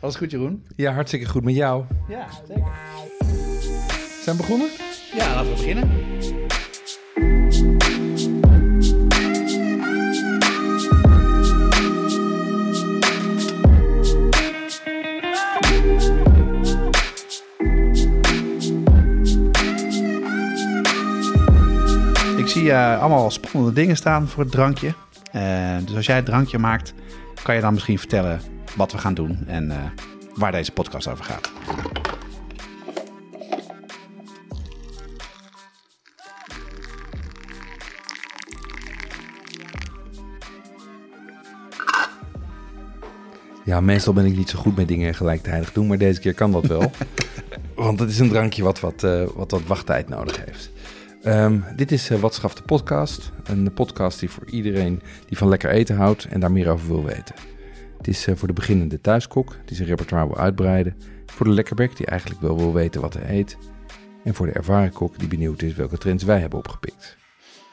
Alles goed, Jeroen? Ja, hartstikke goed met jou. Ja, zeker. Zijn we begonnen? Ja, laten we beginnen. Ik zie eh, allemaal spannende dingen staan voor het drankje. Eh, dus als jij het drankje maakt, kan je dan misschien vertellen wat we gaan doen en eh, waar deze podcast over gaat. Ja, meestal ben ik niet zo goed met dingen gelijktijdig doen, maar deze keer kan dat wel. Want het is een drankje wat wat, eh, wat, wat wachttijd nodig heeft. Ehm, dit is uh, Wat schaft de podcast. Een podcast die voor iedereen die van lekker eten houdt en daar meer over wil weten. Het is eh, voor de beginnende thuiskok die zijn repertoire wil uitbreiden. Voor de lekkerbek die eigenlijk wel wil weten wat hij eet. En voor de ervaren kok die benieuwd is welke trends wij hebben opgepikt.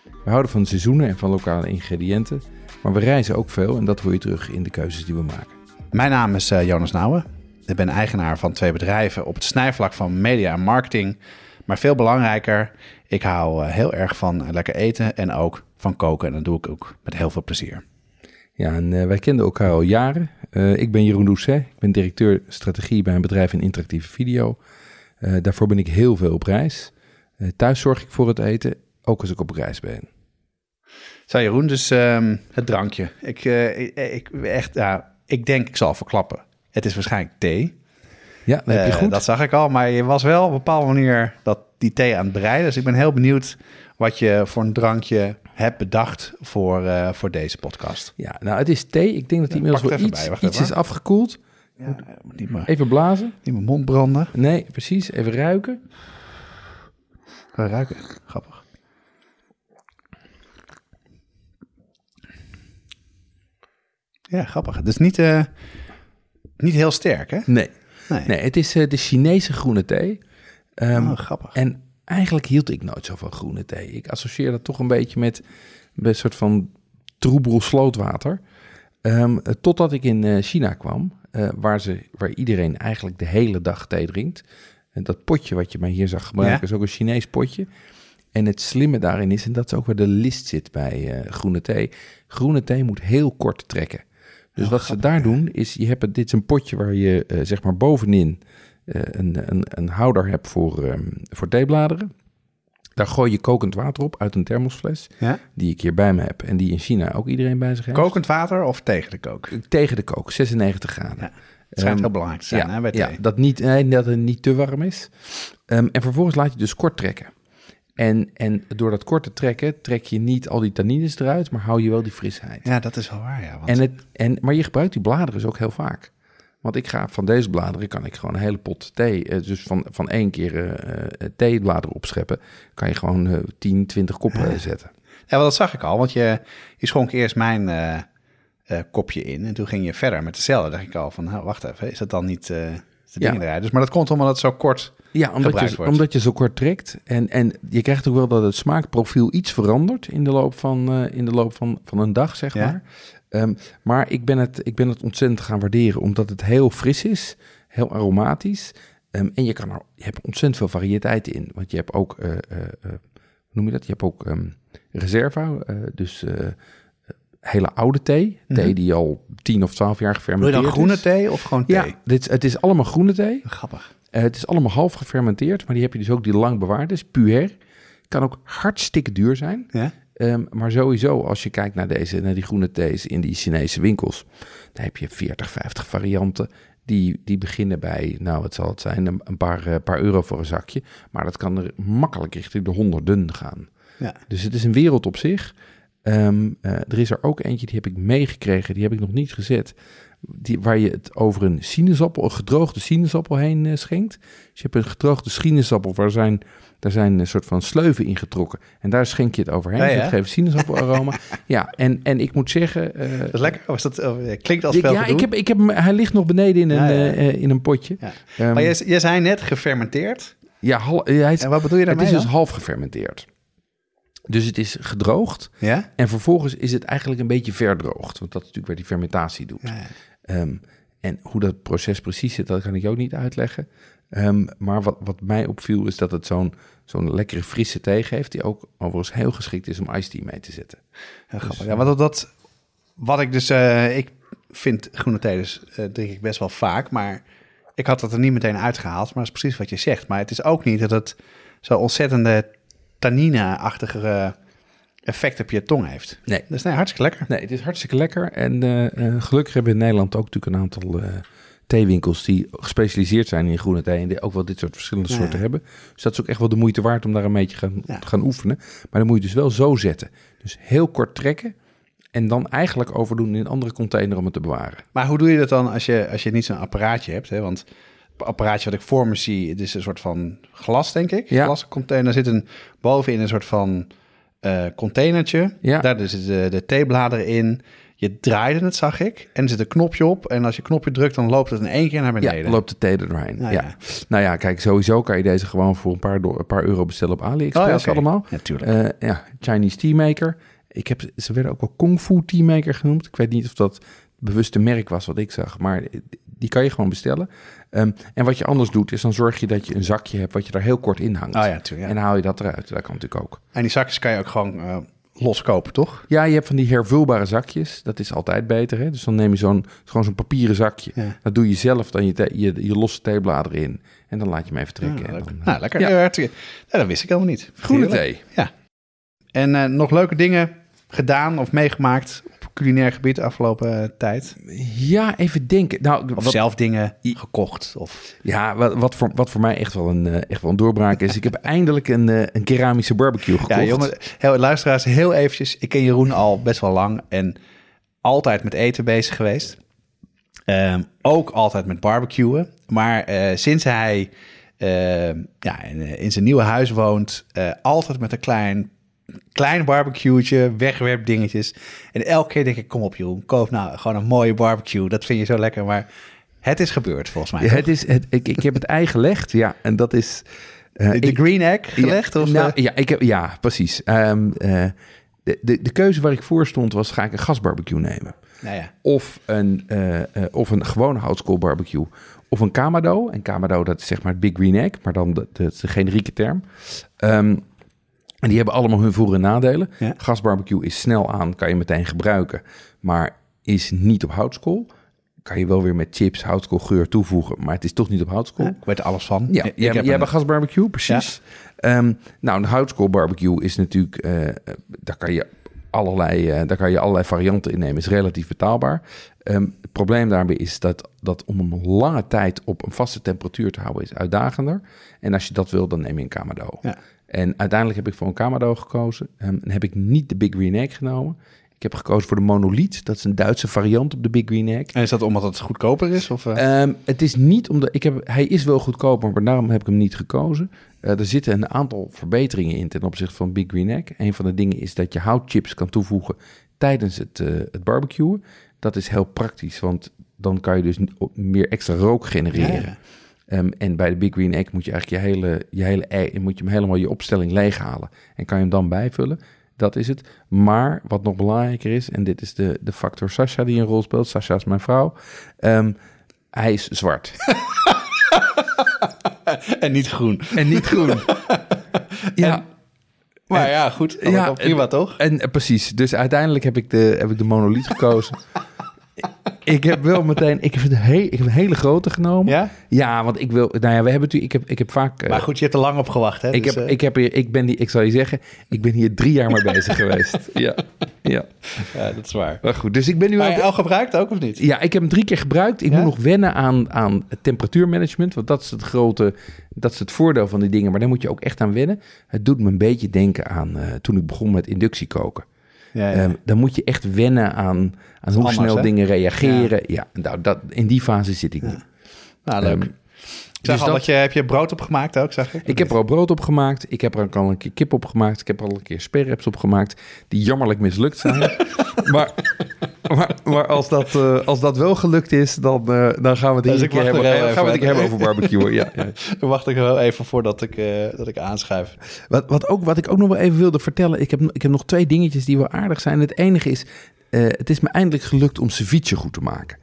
We houden van seizoenen en van lokale ingrediënten. Maar we reizen ook veel en dat hoor je terug in de keuzes die we maken. Mijn naam is eh, Jonas Nouwen. Ik ben eigenaar van twee bedrijven op het snijvlak van media en marketing. Maar veel belangrijker, ik hou eh, heel erg van lekker eten en ook van koken. En dat doe ik ook met heel veel plezier. Ja, en eh, wij kenden elkaar al jaren. Eh, ik ben Jeroen Doucet. Ik ben directeur strategie bij een bedrijf in interactieve video. Eh, daarvoor ben ik heel veel op reis. Thuis zorg ik voor het eten, ook als ik op reis ben. Zo Jeroen, dus ehm, het drankje. Ik, ik, echt, ja, ik denk ik zal verklappen. Het is waarschijnlijk thee. Ja, dat heb je goed. dat zag ik al, maar je was wel op een bepaalde manier dat, die thee aan het bereiden. Dus ik ben heel benieuwd wat je voor een drankje hebt bedacht voor, eh, voor deze podcast. Ja, nou, het is thee. Ik denk dat die Ja, inmiddels wel iets, bij, iets is afgekoeld. Ja, niet, mijn, Even blazen. niet mijn mond branden. Nee, precies. Even ruiken. Ga ruiken. Grappig. Ja, grappig. Het is niet, eh, niet heel sterk, hè? Nee. Nee. Nee, het is eh, de Chinese groene thee. Oh, grappig. En eigenlijk hield ik nooit zo van groene thee. Ik associeer dat toch een beetje met, een soort van troebel slootwater. Ehm, eh, totdat ik in eh, China kwam, eh, waar, ze, waar iedereen eigenlijk de hele dag thee drinkt. En dat potje wat je mij hier zag gebruiken Ja. is ook een Chinees potje. En het slimme daarin is, en dat is ook waar de list zit bij eh, groene thee. Groene thee moet heel kort trekken. Dus Oh, wat ze daar doen, is je hebt het, dit is een potje waar je zeg maar bovenin een, een, een houder hebt voor, ehm, voor theebladeren. Daar gooi je kokend water op uit een thermosfles, Ja? die ik hier bij me heb en die in China ook iedereen bij zich heeft. Kokend water of tegen de kook? Tegen de kook, 96 graden. Ja. Het schijnt Ehm, heel belangrijk te zijn ja, hè, bij ja, dat, niet, nee, dat het niet te warm is. Ehm, en vervolgens laat je dus kort trekken. En, en door dat kort te trekken, trek je niet al die tannines eruit, maar hou je wel die frisheid. Ja, dat is wel waar, ja. Want, En, het, en, maar je gebruikt die bladeren dus ook heel vaak. Want ik ga van deze bladeren, kan ik gewoon een hele pot thee, eh, dus van, van één keer eh, eh, theebladeren opscheppen, kan je gewoon eh 10, 20 koppen zetten. ja, dat zag ik al, want je, je schonk eerst mijn kopje in en toen ging je verder met dezelfde. dacht ik al van, nou, wacht even, is dat dan niet de Ja. dingen eruit? Dus, maar dat komt omdat het zo kort... Ja, omdat je, wordt. omdat je zo kort trekt. En, en je krijgt ook wel dat het smaakprofiel iets verandert in de loop van, in de loop van, van een dag, zeg Ja. maar. Ehm, maar ik ben, het, ik ben het ontzettend gaan waarderen, omdat het heel fris is, heel aromatisch. Ehm, en je, kan er, je hebt ontzettend veel variëteit in. Want je hebt ook, eh, eh, eh, hoe noem je dat? Je hebt ook ehm reserva, dus hele oude thee. Thee die al 10 of 12 jaar Wil je gefermenteerd dan groene is. thee of gewoon thee? Ja, dit, is- het is allemaal groene thee. Grappig. Het is allemaal half gefermenteerd, maar die heb je dus ook die lang bewaard is. Puer. Kan ook hartstikke duur zijn. Ja? Ehm, maar sowieso, als je kijkt naar, deze, naar die groene thees in die Chinese winkels, dan heb je 40, 50 varianten. Die, die beginnen bij, nou, het zal het zijn, een, een paar, eh, paar euro voor een zakje. Maar dat kan er makkelijk richting de honderden gaan. Ja. Dus het is een wereld op zich. Ehm, eh, er is er ook eentje, die heb ik meegekregen, die heb ik nog niet gezet. Die, waar je het over een sinaasappel, een gedroogde sinaasappel heen eh, schenkt. Dus je hebt een gedroogde sinaasappel waar zijn, daar zijn een soort van sleuven in getrokken. En daar schenk je het overheen. Ja. dat geeft sinaasappel-aroma. ja, en, en ik moet zeggen... eh, Dat is lekker. Is dat, eh, klinkt als veel ja, ik heb, ik heb hij ligt nog beneden in een, Ja, ja. eh, in een potje. Ja. Ehm, Maar jij, jij zei net gefermenteerd. ja, hal- hij is, En wat bedoel je het daarmee is dus half gefermenteerd. Dus het is gedroogd. Ja? En vervolgens is het eigenlijk een beetje verdroogd. Want dat is natuurlijk waar die fermentatie doet. Ehm, en hoe dat proces precies zit, dat kan ik ook niet uitleggen. Ehm, maar wat, wat mij opviel is dat het zo'n zo'n lekkere frisse thee geeft... die ook overigens heel geschikt is om iced tea mee te zetten. Heel grappig. Ja, wat, dat, wat ik dus... eh, ik vind groene thee dus eh, drink ik best wel vaak, maar ik had dat er niet meteen uitgehaald. Maar dat is precies wat je zegt. Maar het is ook niet dat het zo ontzettende tannine-achtige eh, effect op je tong heeft. Nee. Dus nee, hartstikke lekker. Nee, het is hartstikke lekker. En eh, eh, gelukkig hebben we in Nederland ook natuurlijk een aantal eh, theewinkels... die gespecialiseerd zijn in groene thee... en die ook wel dit soort verschillende Ja. soorten hebben. Dus dat is ook echt wel de moeite waard om daar een beetje gaan, Ja. te gaan oefenen. Maar dan moet je dus wel zo zetten. Dus heel kort trekken... en dan eigenlijk overdoen in een andere container om het te bewaren. Maar hoe doe je dat dan als je, als je niet zo'n apparaatje hebt? Hè? Want het apparaatje wat ik voor me zie, het is een soort van glas, denk ik. Ja. Glascontainer. Daar zit een, bovenin een soort van eh containertje. Ja. Daar zitten de, de theebladeren in. Je draaide het, zag ik. En er zit een knopje op. En als je knopje drukt, dan loopt het in één keer naar beneden. Ja, loopt de thee er doorheen. Nou ja. ja. Nou ja, kijk, sowieso kan je deze gewoon voor een paar, een paar euro bestellen op AliExpress Oh, allemaal. Natuurlijk. Eh, ja, Chinese Tea Maker. Ik heb, ze werden ook wel Kung Fu Tea Maker genoemd. Ik weet niet of dat bewuste merk was wat ik zag, maar die kan je gewoon bestellen. Ehm, en wat je anders doet, is dan zorg je dat je een zakje hebt wat je daar heel kort in hangt. oh ja, natuurlijk. En Ja. haal je dat eruit. Dat kan natuurlijk ook. En die zakjes kan je ook gewoon eh, loskopen, toch? Ja, je hebt van die hervulbare zakjes. Dat is altijd beter. Hè? Dus dan neem je zo'n gewoon zo'n papieren zakje. Ja. Dat doe je zelf dan je, je, je losse theebladeren in. En dan laat je hem even trekken. Ja, en dan, nou, lekker. Ja. Dat wist ik helemaal niet. Groene thee. Ja. En eh, nog leuke dingen gedaan of meegemaakt culinair gebied de afgelopen eh, tijd? Ja, even denken. Nou, Of wat- zelf dingen gekocht? Of... Ja, wat, wat, voor, wat voor mij echt wel een, eh, echt wel een doorbraak is. Ik heb eindelijk een, eh, een keramische barbecue gekocht. Ja, jongen, heel, luisteraars, heel eventjes. Ik ken Jeroen al best wel lang en altijd met eten bezig geweest. Ehm, ook altijd met barbecuen. Maar eh, sinds hij ehm, ja, in, in zijn nieuwe huis woont, eh, altijd met een klein, klein barbecue'tje, wegwerpdingetjes. En elke keer denk ik, kom op Jeroen, koop nou gewoon een mooie barbecue. Dat vind je zo lekker, maar het is gebeurd volgens mij. Ja, het is, het, ik, ik heb het ei gelegd, ja. En dat is... eh, de, de ik- green egg gelegd? Ja, of, nou, eh? ja, ik heb, ja, precies. Ehm, eh, de, de, de keuze waar ik voor stond was, ga ik een gasbarbecue nemen? nou ja. Of een, of een gewone houtskool barbecue. Of een Kamado. En Kamado, dat is zeg maar het Big Green Egg, maar dan de, de, de generieke term. Ehm, en die hebben allemaal hun voor- en nadelen. Ja. Gasbarbecue is snel aan, kan je meteen gebruiken, maar is niet op houtskool. Kan je wel weer met chips houtskoolgeur toevoegen, maar het is toch niet op houtskool. Ja, ik weet er alles van. Ja, Ik jij, heb jij een- hebt een gasbarbecue, precies. Ehm, nou, een houtskool barbecue is natuurlijk, eh, daar kan je allerlei, eh, daar kan je allerlei varianten in nemen. Is relatief betaalbaar. Ehm, het probleem daarbij is dat, dat om hem lange tijd op een vaste temperatuur te houden is uitdagender. En als je dat wil, dan neem je een Kamado. Ja. En uiteindelijk heb ik voor een Kamado gekozen. Ehm, en heb ik niet de Big Green Egg genomen. Ik heb gekozen voor de Monolith. Dat is een Duitse variant op de Big Green Egg. En is dat omdat het goedkoper is? Of, eh? Ehm, het is niet omdat ik heb, hij is wel goedkoper, maar daarom heb ik hem niet gekozen. Eh, er zitten een aantal verbeteringen in ten opzichte van Big Green Egg. Een van de dingen is dat je houtchips kan toevoegen tijdens het, eh, het barbecuen. Dat is heel praktisch, want dan kan je dus meer extra rook genereren. Ja, Ehm, en bij de Big Green Egg moet je eigenlijk je hele, je hele ei, moet je hem helemaal je opstelling leeghalen. En kan je hem dan bijvullen. Dat is het. Maar wat nog belangrijker is, en dit is de, de factor Sasha die een rol speelt. Sasha is mijn vrouw. Ehm, hij is zwart. En niet groen. En niet groen. ja, Maar ja, goed. Ja, Ja, prima toch? en eh, precies. Dus uiteindelijk heb ik de, heb ik de monolith gekozen. ik heb wel meteen... Ik heb, he- ik heb een hele grote genomen. Ja? Ja, want ik wil... Nou ja, we hebben natuurlijk... Ik heb, ik heb vaak... eh, Maar goed, je hebt er lang op gewacht, hè? ik, Dus, heb, eh, ik, heb hier, ik ben die, ik zal je zeggen, ik ben hier drie jaar mee bezig geweest. Ja, ja. Ja, dat is waar. Maar goed, dus ik ben nu Maar al... al gebruikt ook, of niet? Ja, ik heb hem drie keer gebruikt. Ik Ja? moet nog wennen aan, aan temperatuurmanagement. Want dat is het grote, dat is het voordeel van die dingen. Maar daar moet je ook echt aan wennen. Het doet me een beetje denken aan eh, toen ik begon met inductiekoken. Ja, ja. Ehm, dan moet je echt wennen aan, aan hoe anders, snel hè? dingen reageren. Ja, nou, dat, in die fase zit ik nu. Nou, leuk. Ehm, ik zag dus al dat- je, heb je brood opgemaakt ook, zag ik? Ik heb er al brood op gemaakt. Ik heb er ook al een keer kip op gemaakt. Ik heb er al een keer sperreps op gemaakt. Die jammerlijk mislukt zijn. maar, maar, maar als, dat, eh, als dat wel gelukt is, dan, eh, dan gaan we het Dus een keer hebben, heel gaan we het hebben over barbecuen. Ja, ja. Dan wacht ik wel even voordat ik, eh, dat ik aanschuif. Wat, wat, ook, wat ik ook nog wel even wilde vertellen. Ik heb, ik heb nog twee dingetjes die wel aardig zijn. Het enige is, eh, het is me eindelijk gelukt om ceviche goed te maken.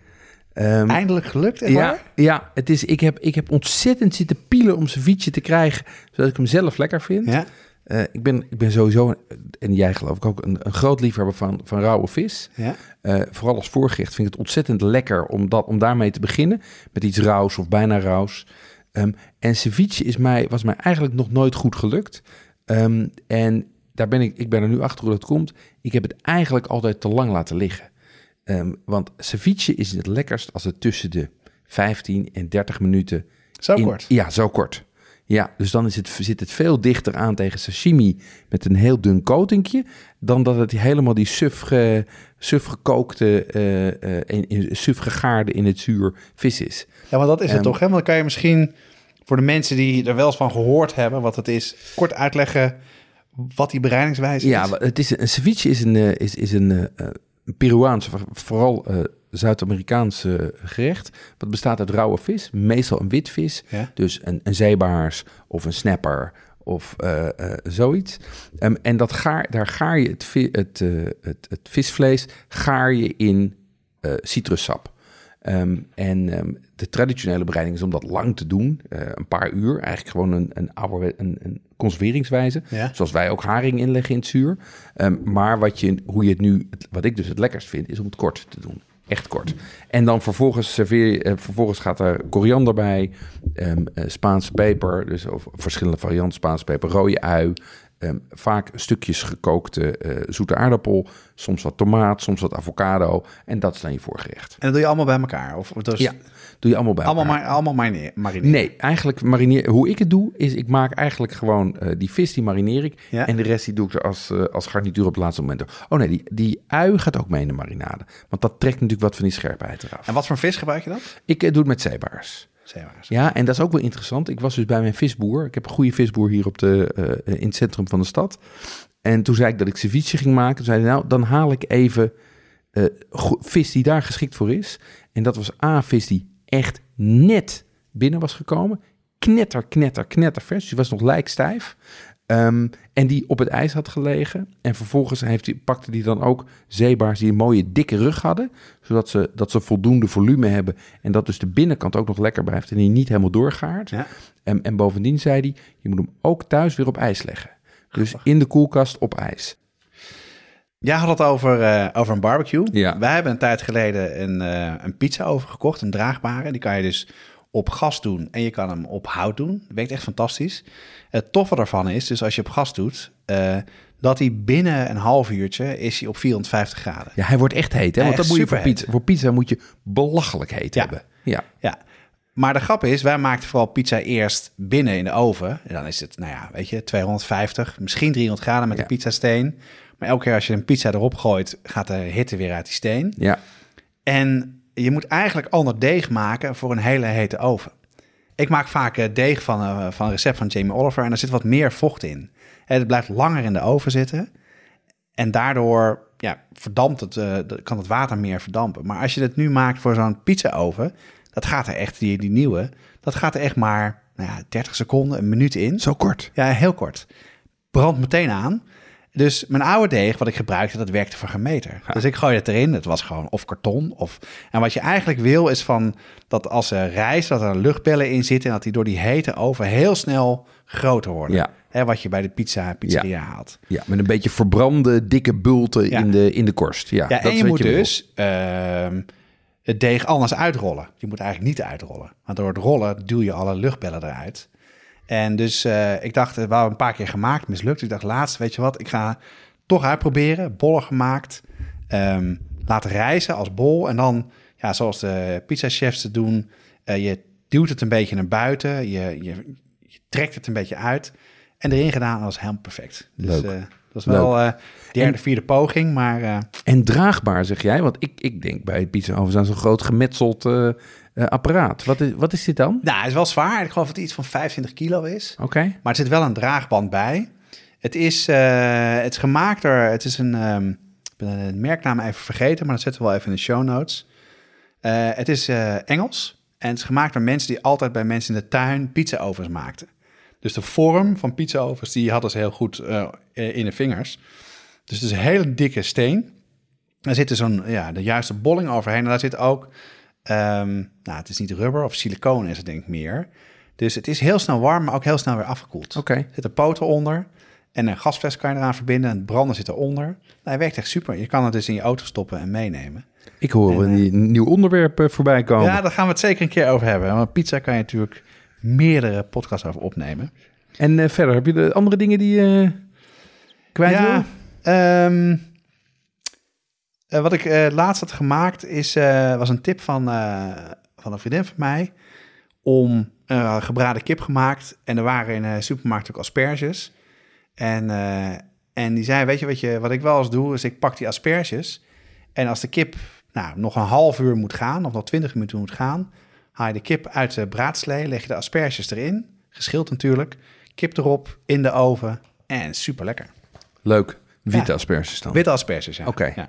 Ehm, Eindelijk gelukt, echt ja, waar? ja het is, ik, heb, ik heb ontzettend zitten pielen om ceviche te krijgen, zodat ik hem zelf lekker vind. Ja? Eh, ik, ben, ik ben sowieso, en jij geloof ik ook, een, een groot liefhebber van, van rauwe vis. Ja? Eh, vooral als voorgerecht vind ik het ontzettend lekker om, dat, om daarmee te beginnen. Met iets rauws of bijna rauws. Ehm, en ceviche is mij, was mij eigenlijk nog nooit goed gelukt. Ehm, en daar ben ik, ik ben er nu achter hoe dat komt. Ik heb het eigenlijk altijd te lang laten liggen. Ehm, want ceviche is het lekkerst als het tussen de 15 en 30 minuten Zo in- kort. Ja, zo kort. Ja, dus dan is het, zit het veel dichter aan tegen sashimi met een heel dun coatingje... dan dat het helemaal die suf, ge, suf gekookte, eh, in, in, suf gegaarde in het zuur vis is. Ja, maar dat is het Ehm, toch, hè? Want dan kan je misschien voor de mensen die er wel eens van gehoord hebben wat het is, kort uitleggen wat die bereidingswijze Ja, is. maar het is, een ceviche is een, eh, is, is een, een Peruaans, voor- vooral eh, Zuid-Amerikaans eh, gerecht. Wat bestaat uit rauwe vis, meestal een wit vis. Ja. Dus een, een zeebaars of een snapper of eh, eh, zoiets. Ehm, en dat gaar, daar gaar je het, vi- het, het, het visvlees gaar je in citrussap. Ehm, en ehm, de traditionele bereiding is om dat lang te doen, eh, een paar uur. Eigenlijk gewoon een, een, oude, een, een conserveringswijze. Ja. Zoals wij ook haring inleggen in het zuur. Ehm, maar wat, je, hoe je het nu, wat ik dus het lekkerst vind, is om het kort te doen. Echt kort. En dan vervolgens serveer je, eh, vervolgens gaat er koriander bij, eh, Spaanse peper, dus of verschillende varianten Spaanse peper, rode ui, ehm, vaak stukjes gekookte eh, zoete aardappel, soms wat tomaat, soms wat avocado. En dat is dan je voorgerecht. En dat doe je allemaal bij elkaar? Of dus Ja, doe je allemaal bij allemaal, elkaar. maar, allemaal marine- marineren? Nee, eigenlijk marineer. Hoe ik het doe, is ik maak eigenlijk gewoon eh, die vis, die marineer ik. Ja. En de rest die doe ik er als, eh, als garnituur op het laatste moment. Oh nee, die, die ui gaat ook mee in de marinade. Want dat trekt natuurlijk wat van die scherpheid eraf. En wat voor vis gebruik je dan? Ik doe het met zeebaars. Ja, en dat is ook wel interessant. Ik was dus bij mijn visboer. Ik heb een goede visboer hier op de, eh, in het centrum van de stad. En toen zei ik dat ik ceviche ging maken. Toen zei nou, dan haal ik even eh, vis die daar geschikt voor is. En dat was A, vis die echt net binnen was gekomen. Knetter, knetter, knetter vers. Dus die was nog lijkstijf. Ehm, en die op het ijs had gelegen. En vervolgens heeft die, pakte hij dan ook zeebaars die een mooie dikke rug hadden. Zodat ze, dat ze voldoende volume hebben. En dat dus de binnenkant ook nog lekker blijft. En die niet helemaal doorgaart. Ja. En, en bovendien zei hij, je moet hem ook thuis weer op ijs leggen. Dus in de koelkast op ijs. Jij had het over, eh, over een barbecue. Ja. Wij hebben een tijd geleden een, eh, een pizza oven gekocht, een draagbare. Die kan je dus op gas doen en je kan hem op hout doen. Dat werkt echt fantastisch. Het toffe daarvan is, dus als je op gas doet, eh, dat hij binnen een half uurtje is hij op 450 graden. Ja, hij wordt echt heet, hè? Want dat moet je voor pizza. Voor pizza moet je belachelijk heet Ja. hebben. Ja. Ja. Maar de grap is, wij maakten vooral pizza eerst binnen in de oven. En dan is het, nou ja, weet je, 250, misschien 300 graden met Ja. de pizzasteen. Maar elke keer als je een pizza erop gooit, gaat de hitte weer uit die steen. Ja. En je moet eigenlijk ander deeg maken voor een hele hete oven. Ik maak vaak eh, deeg van, eh, van een recept van Jamie Oliver en er zit wat meer vocht in. En het blijft langer in de oven zitten. En daardoor ja, verdampt het, eh, kan het water meer verdampen. Maar als je het nu maakt voor zo'n pizza-oven, dat gaat er echt, die, die nieuwe, dat gaat er echt maar nou ja, 30 seconden, een minuut in. Zo kort. Ja, heel kort. Brandt meteen aan. Dus mijn oude deeg, wat ik gebruikte, dat werkte voor geen meter. Dus ik gooi het erin. Het was gewoon of karton. Of... En wat je eigenlijk wil is van dat als er rijst, dat er luchtbellen in zitten... en dat die door die hete oven heel snel groter worden. Ja. Hè, wat je bij de pizza pizzeria haalt. Ja, met een beetje verbrande, dikke bulten Ja. in, de, in de korst. Ja, dat en je moet dus ehm, het deeg anders uitrollen. Je moet eigenlijk niet uitrollen. Want door het rollen duw je alle luchtbellen eruit. En dus eh, ik dacht, we hebben een paar keer gemaakt, mislukt. Ik dacht, laatst, weet je wat, ik ga toch uitproberen. Bollen gemaakt, ehm, laten rijzen als bol. En dan, ja, zoals de pizzachefs het doen, eh, je duwt het een beetje naar buiten. Je, je, je trekt het een beetje uit. En erin gedaan, dat was helemaal perfect. Dus, Leuk. eh, Dat is wel uh, derde, vierde poging, maar... Uh... En draagbaar, zeg jij? Want ik, ik denk bij pizza ovens aan zo'n groot gemetseld uh, apparaat. Wat is, wat is dit dan? Nou, het is wel zwaar. Ik geloof dat het iets van 25 kilo is. Oké. Maar er zit wel een draagband bij. Het is, het is gemaakt door... Het is een... Um, ik ben de merknaam even vergeten, maar dat zetten we wel even in de show notes. het is Engels en het is gemaakt door mensen die altijd bij mensen in de tuin pizza-ovens maakten. Dus de vorm van pizza-ovens, die hadden ze heel goed in de vingers. Dus het is een hele dikke steen. Daar zit zo'n, ja, de juiste bolling overheen. En daar zit ook, um, nou, het is niet rubber of siliconen is het denk ik meer. Dus het is heel snel warm, maar ook heel snel weer afgekoeld. Oké. Er zitten poten onder en een gasfles kan je eraan verbinden. En het branden zit eronder. Nou, hij werkt echt super. Je kan het dus in je auto stoppen en meenemen. Ik hoor een uh, nieuw onderwerp uh, voorbij komen. Ja, daar gaan we het zeker een keer over hebben. Want pizza kan je natuurlijk meerdere podcasts over opnemen. En uh, verder, heb je de andere dingen die je kwijt ja, um, wat ik laatst had gemaakt is, was een tip van, van een vriendin van mij om gebraden kip gemaakt. En er waren in de supermarkt ook asperges. En, en die zei, weet je wat, je wat ik wel eens doe, is ik pak die asperges. En als de kip nou, nog een half uur moet gaan, of nog twintig minuten moet gaan, haal je de kip uit de braadslee, leg je de asperges erin, geschild natuurlijk, kip erop, in de oven en super lekker. Leuk. Witte ja. asperges dan? Witte asperges, ja. Oké. Ja.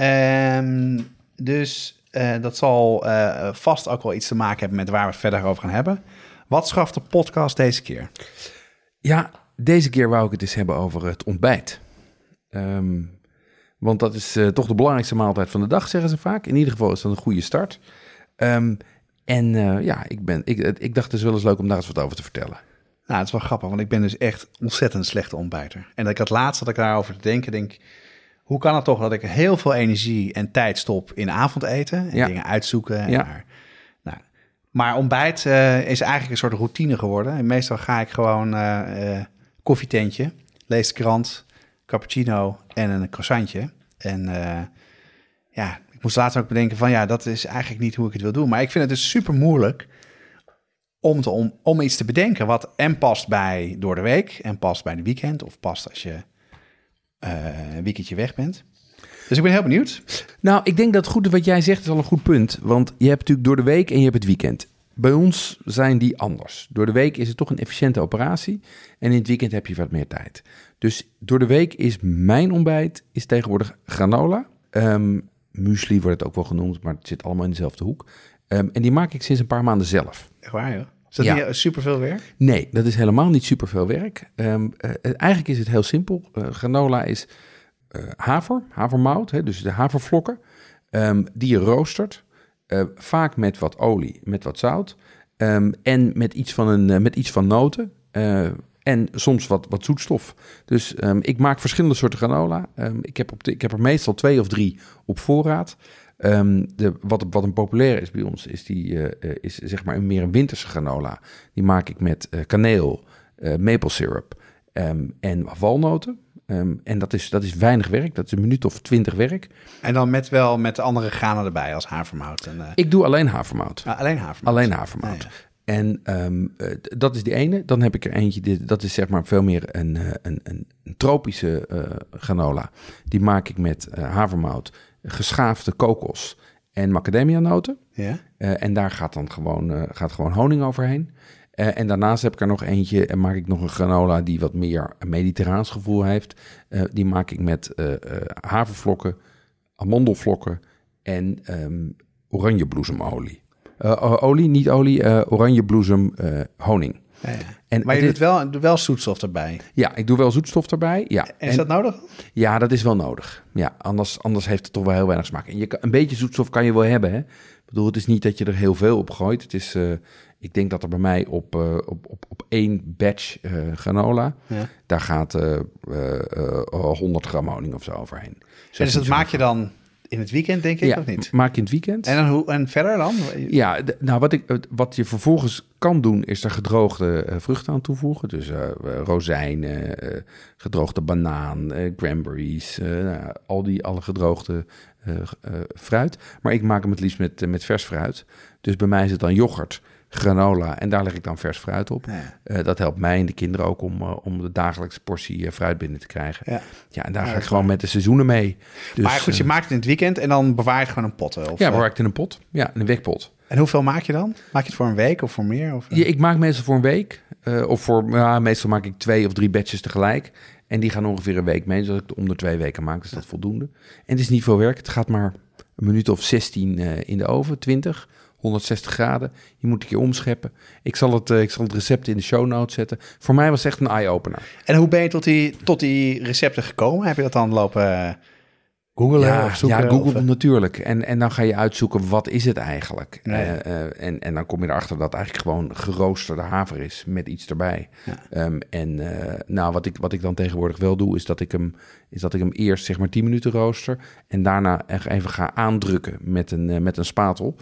Um, dus uh, dat zal uh, vast ook wel iets te maken hebben met waar we het verder over gaan hebben. Wat schaft de podcast deze keer? Ja, deze keer wou ik het eens hebben over het ontbijt. Um, want dat is uh, toch de belangrijkste maaltijd van de dag, zeggen ze vaak. In ieder geval is dat een goede start. Um, en ja, ik, ben, ik, ik dacht het is wel eens leuk om daar eens wat over te vertellen. Nou, het is wel grappig, want ik ben dus echt ontzettend slechte ontbijter. En dat ik had laatst dat ik daarover te denken, denk hoe kan het toch dat ik heel veel energie en tijd stop in avondeten en ja. dingen uitzoeken? En ja. nou, maar ontbijt uh, is eigenlijk een soort routine geworden. En meestal ga ik gewoon uh, uh, koffietentje, lees de krant, cappuccino en een croissantje. En ja, ik moest laatst ook bedenken van ja, dat is eigenlijk niet hoe ik het wil doen. Maar ik vind het dus super moeilijk om, te, om, om iets te bedenken wat en past bij door de week en past bij de weekend of past als je een weekendje weg bent. Dus ik ben heel benieuwd. Nou, ik denk dat goed wat jij zegt is al een goed punt. Want je hebt natuurlijk door de week en je hebt het weekend. Bij ons zijn die anders. Door de week is het toch een efficiënte operatie. En in het weekend heb je wat meer tijd. Dus door de week is mijn ontbijt is tegenwoordig granola. Um, muesli wordt het ook wel genoemd, maar het zit allemaal in dezelfde hoek. Um, en die maak ik sinds een paar maanden zelf. Echt waar, joh? Dat ja. niet superveel werk? Nee, dat is helemaal niet superveel werk. Um, uh, eigenlijk is het heel simpel. Uh, granola is uh, haver, havermout, hè, dus de havervlokken, um, die je roostert. vaak met wat olie, met wat zout. Um, en met iets van, een, met iets van noten. en soms wat, wat zoetstof. Dus ik maak verschillende soorten granola. ik, heb op de, ik heb er meestal twee of drie op voorraad. Um, de, wat, wat een populair is bij ons, is, die, uh, is zeg maar een, meer een winterse granola. Die maak ik met uh, kaneel, uh, maple syrup um, en walnoten. Um, en dat is, dat is weinig werk, dat is een minuut of twintig werk. En dan met wel met andere granen erbij als havermout? En, Ik doe alleen havermout. Ah, alleen havermout? Alleen havermout. Ah, ja. En um, dat is die ene. Dan heb ik er eentje, dat is zeg maar veel meer een, een, een, een tropische uh, granola. Die maak ik met uh, havermout, geschaafde kokos en macadamia-noten. Ja. Uh, en daar gaat dan gewoon, uh, gaat gewoon honing overheen. Uh, en daarnaast heb ik er nog eentje en maak ik nog een granola die wat meer een mediterraans gevoel heeft. die maak ik met havervlokken, amandelvlokken en ehm oranjebloesemolie. Eh, olie, niet olie, eh oranjebloesem eh, honing. Ja, ja. En Maar je doet wel, wel zoetstof erbij. Ja, ik doe wel zoetstof erbij. Ja, En is dat nodig? ja dat is wel nodig. Ja, anders, anders heeft het toch wel heel weinig smaak. En je een beetje zoetstof kan je wel hebben. Hè? Ik bedoel, het is niet dat je er heel veel op gooit. Het is, eh, ik denk dat er bij mij op, eh, op, op, op één batch eh, granola, Ja. daar gaat eh eh, eh, 100 gram honing of zo overheen. En dus dat maak je dan in het weekend, denk ik, ja, of niet? maak je in het weekend. En, dan hoe, en verder dan? Ja, nou wat, ik, wat je vervolgens kan doen, is er gedroogde eh, vruchten aan toevoegen. Dus eh, rozijnen, eh, gedroogde banaan, cranberries, nou al die alle gedroogde fruit. Maar ik maak hem het liefst met, met vers fruit. Dus bij mij is het dan yoghurt, granola en daar leg ik dan vers fruit op. Ja. Eh, dat helpt mij en de kinderen ook om, eh, om de dagelijkse portie eh, fruit binnen te krijgen. Ja. Ja, en daar Ja, ga ik is gewoon met de seizoenen mee. Dus, maar goed, je maakt het in het weekend en dan bewaar je het gewoon een pot. Of, ja, bewaar ik het in een pot. Ja, in een wekpot. En hoeveel maak je dan? Maak je het voor een week of voor meer? Of? Ja, ik maak meestal voor een week. of voor, ja, meestal maak ik twee of drie batches tegelijk. En die gaan ongeveer een week mee. Zodat ik het om de twee weken maak. Dus dat is voldoende. En het is niet veel werk. Het gaat maar een minuut of 16 eh, in de oven. 20, 160 graden. Je moet een keer omscheppen. Ik zal het, eh, ik zal het recept in de show notes zetten. Voor mij was het echt een eye-opener. En hoe ben je tot die, tot die recepten gekomen? Heb je dat dan lopen eh, googlen Ja, of zoeken? ja Google of, natuurlijk. En, en dan ga je uitzoeken wat is het eigenlijk. Ja. Eh, en, en dan kom je erachter dat het eigenlijk gewoon geroosterde haver is met iets erbij. Ja. Ehm, en nou, wat ik, wat ik dan tegenwoordig wel doe, is dat ik hem, is dat ik hem eerst zeg maar 10 minuten rooster. En daarna echt even ga aandrukken met een, met een spatel.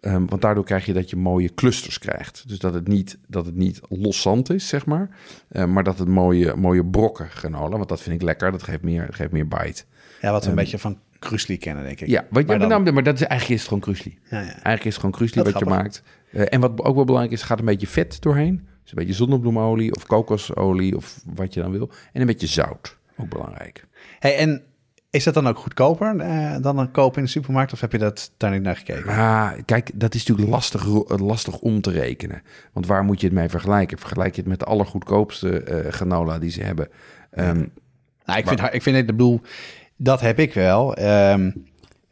Ehm, want daardoor krijg je dat je mooie clusters krijgt. Dus dat het niet, dat het niet los zand is, zeg maar. eh, maar dat het mooie, mooie brokken granola. Want dat vind ik lekker. Dat geeft meer, geeft meer bite. Ja, wat we een beetje van Krusli kennen, denk ik. Ehm, Ja, wat, Maar dan- maar dat is eigenlijk is het gewoon krusli. Ja, ja. Eigenlijk is het gewoon krusli wat je maakt. Eh, en wat ook wel belangrijk is, gaat een beetje vet doorheen. Dus een beetje zonnebloemolie of kokosolie of wat je dan wil. En een beetje zout, ook belangrijk. Hey, en is dat dan ook goedkoper eh, dan een kopen in de supermarkt? Of heb je dat daar niet naar gekeken? Maar kijk, dat is natuurlijk lastig, eh, lastig om te rekenen. Want waar moet je het mee vergelijken? Vergelijk je het met de allergoedkoopste eh granola die ze hebben. Nou, ik vind, ik vind het, ik bedoel, dat heb ik wel. Ehm,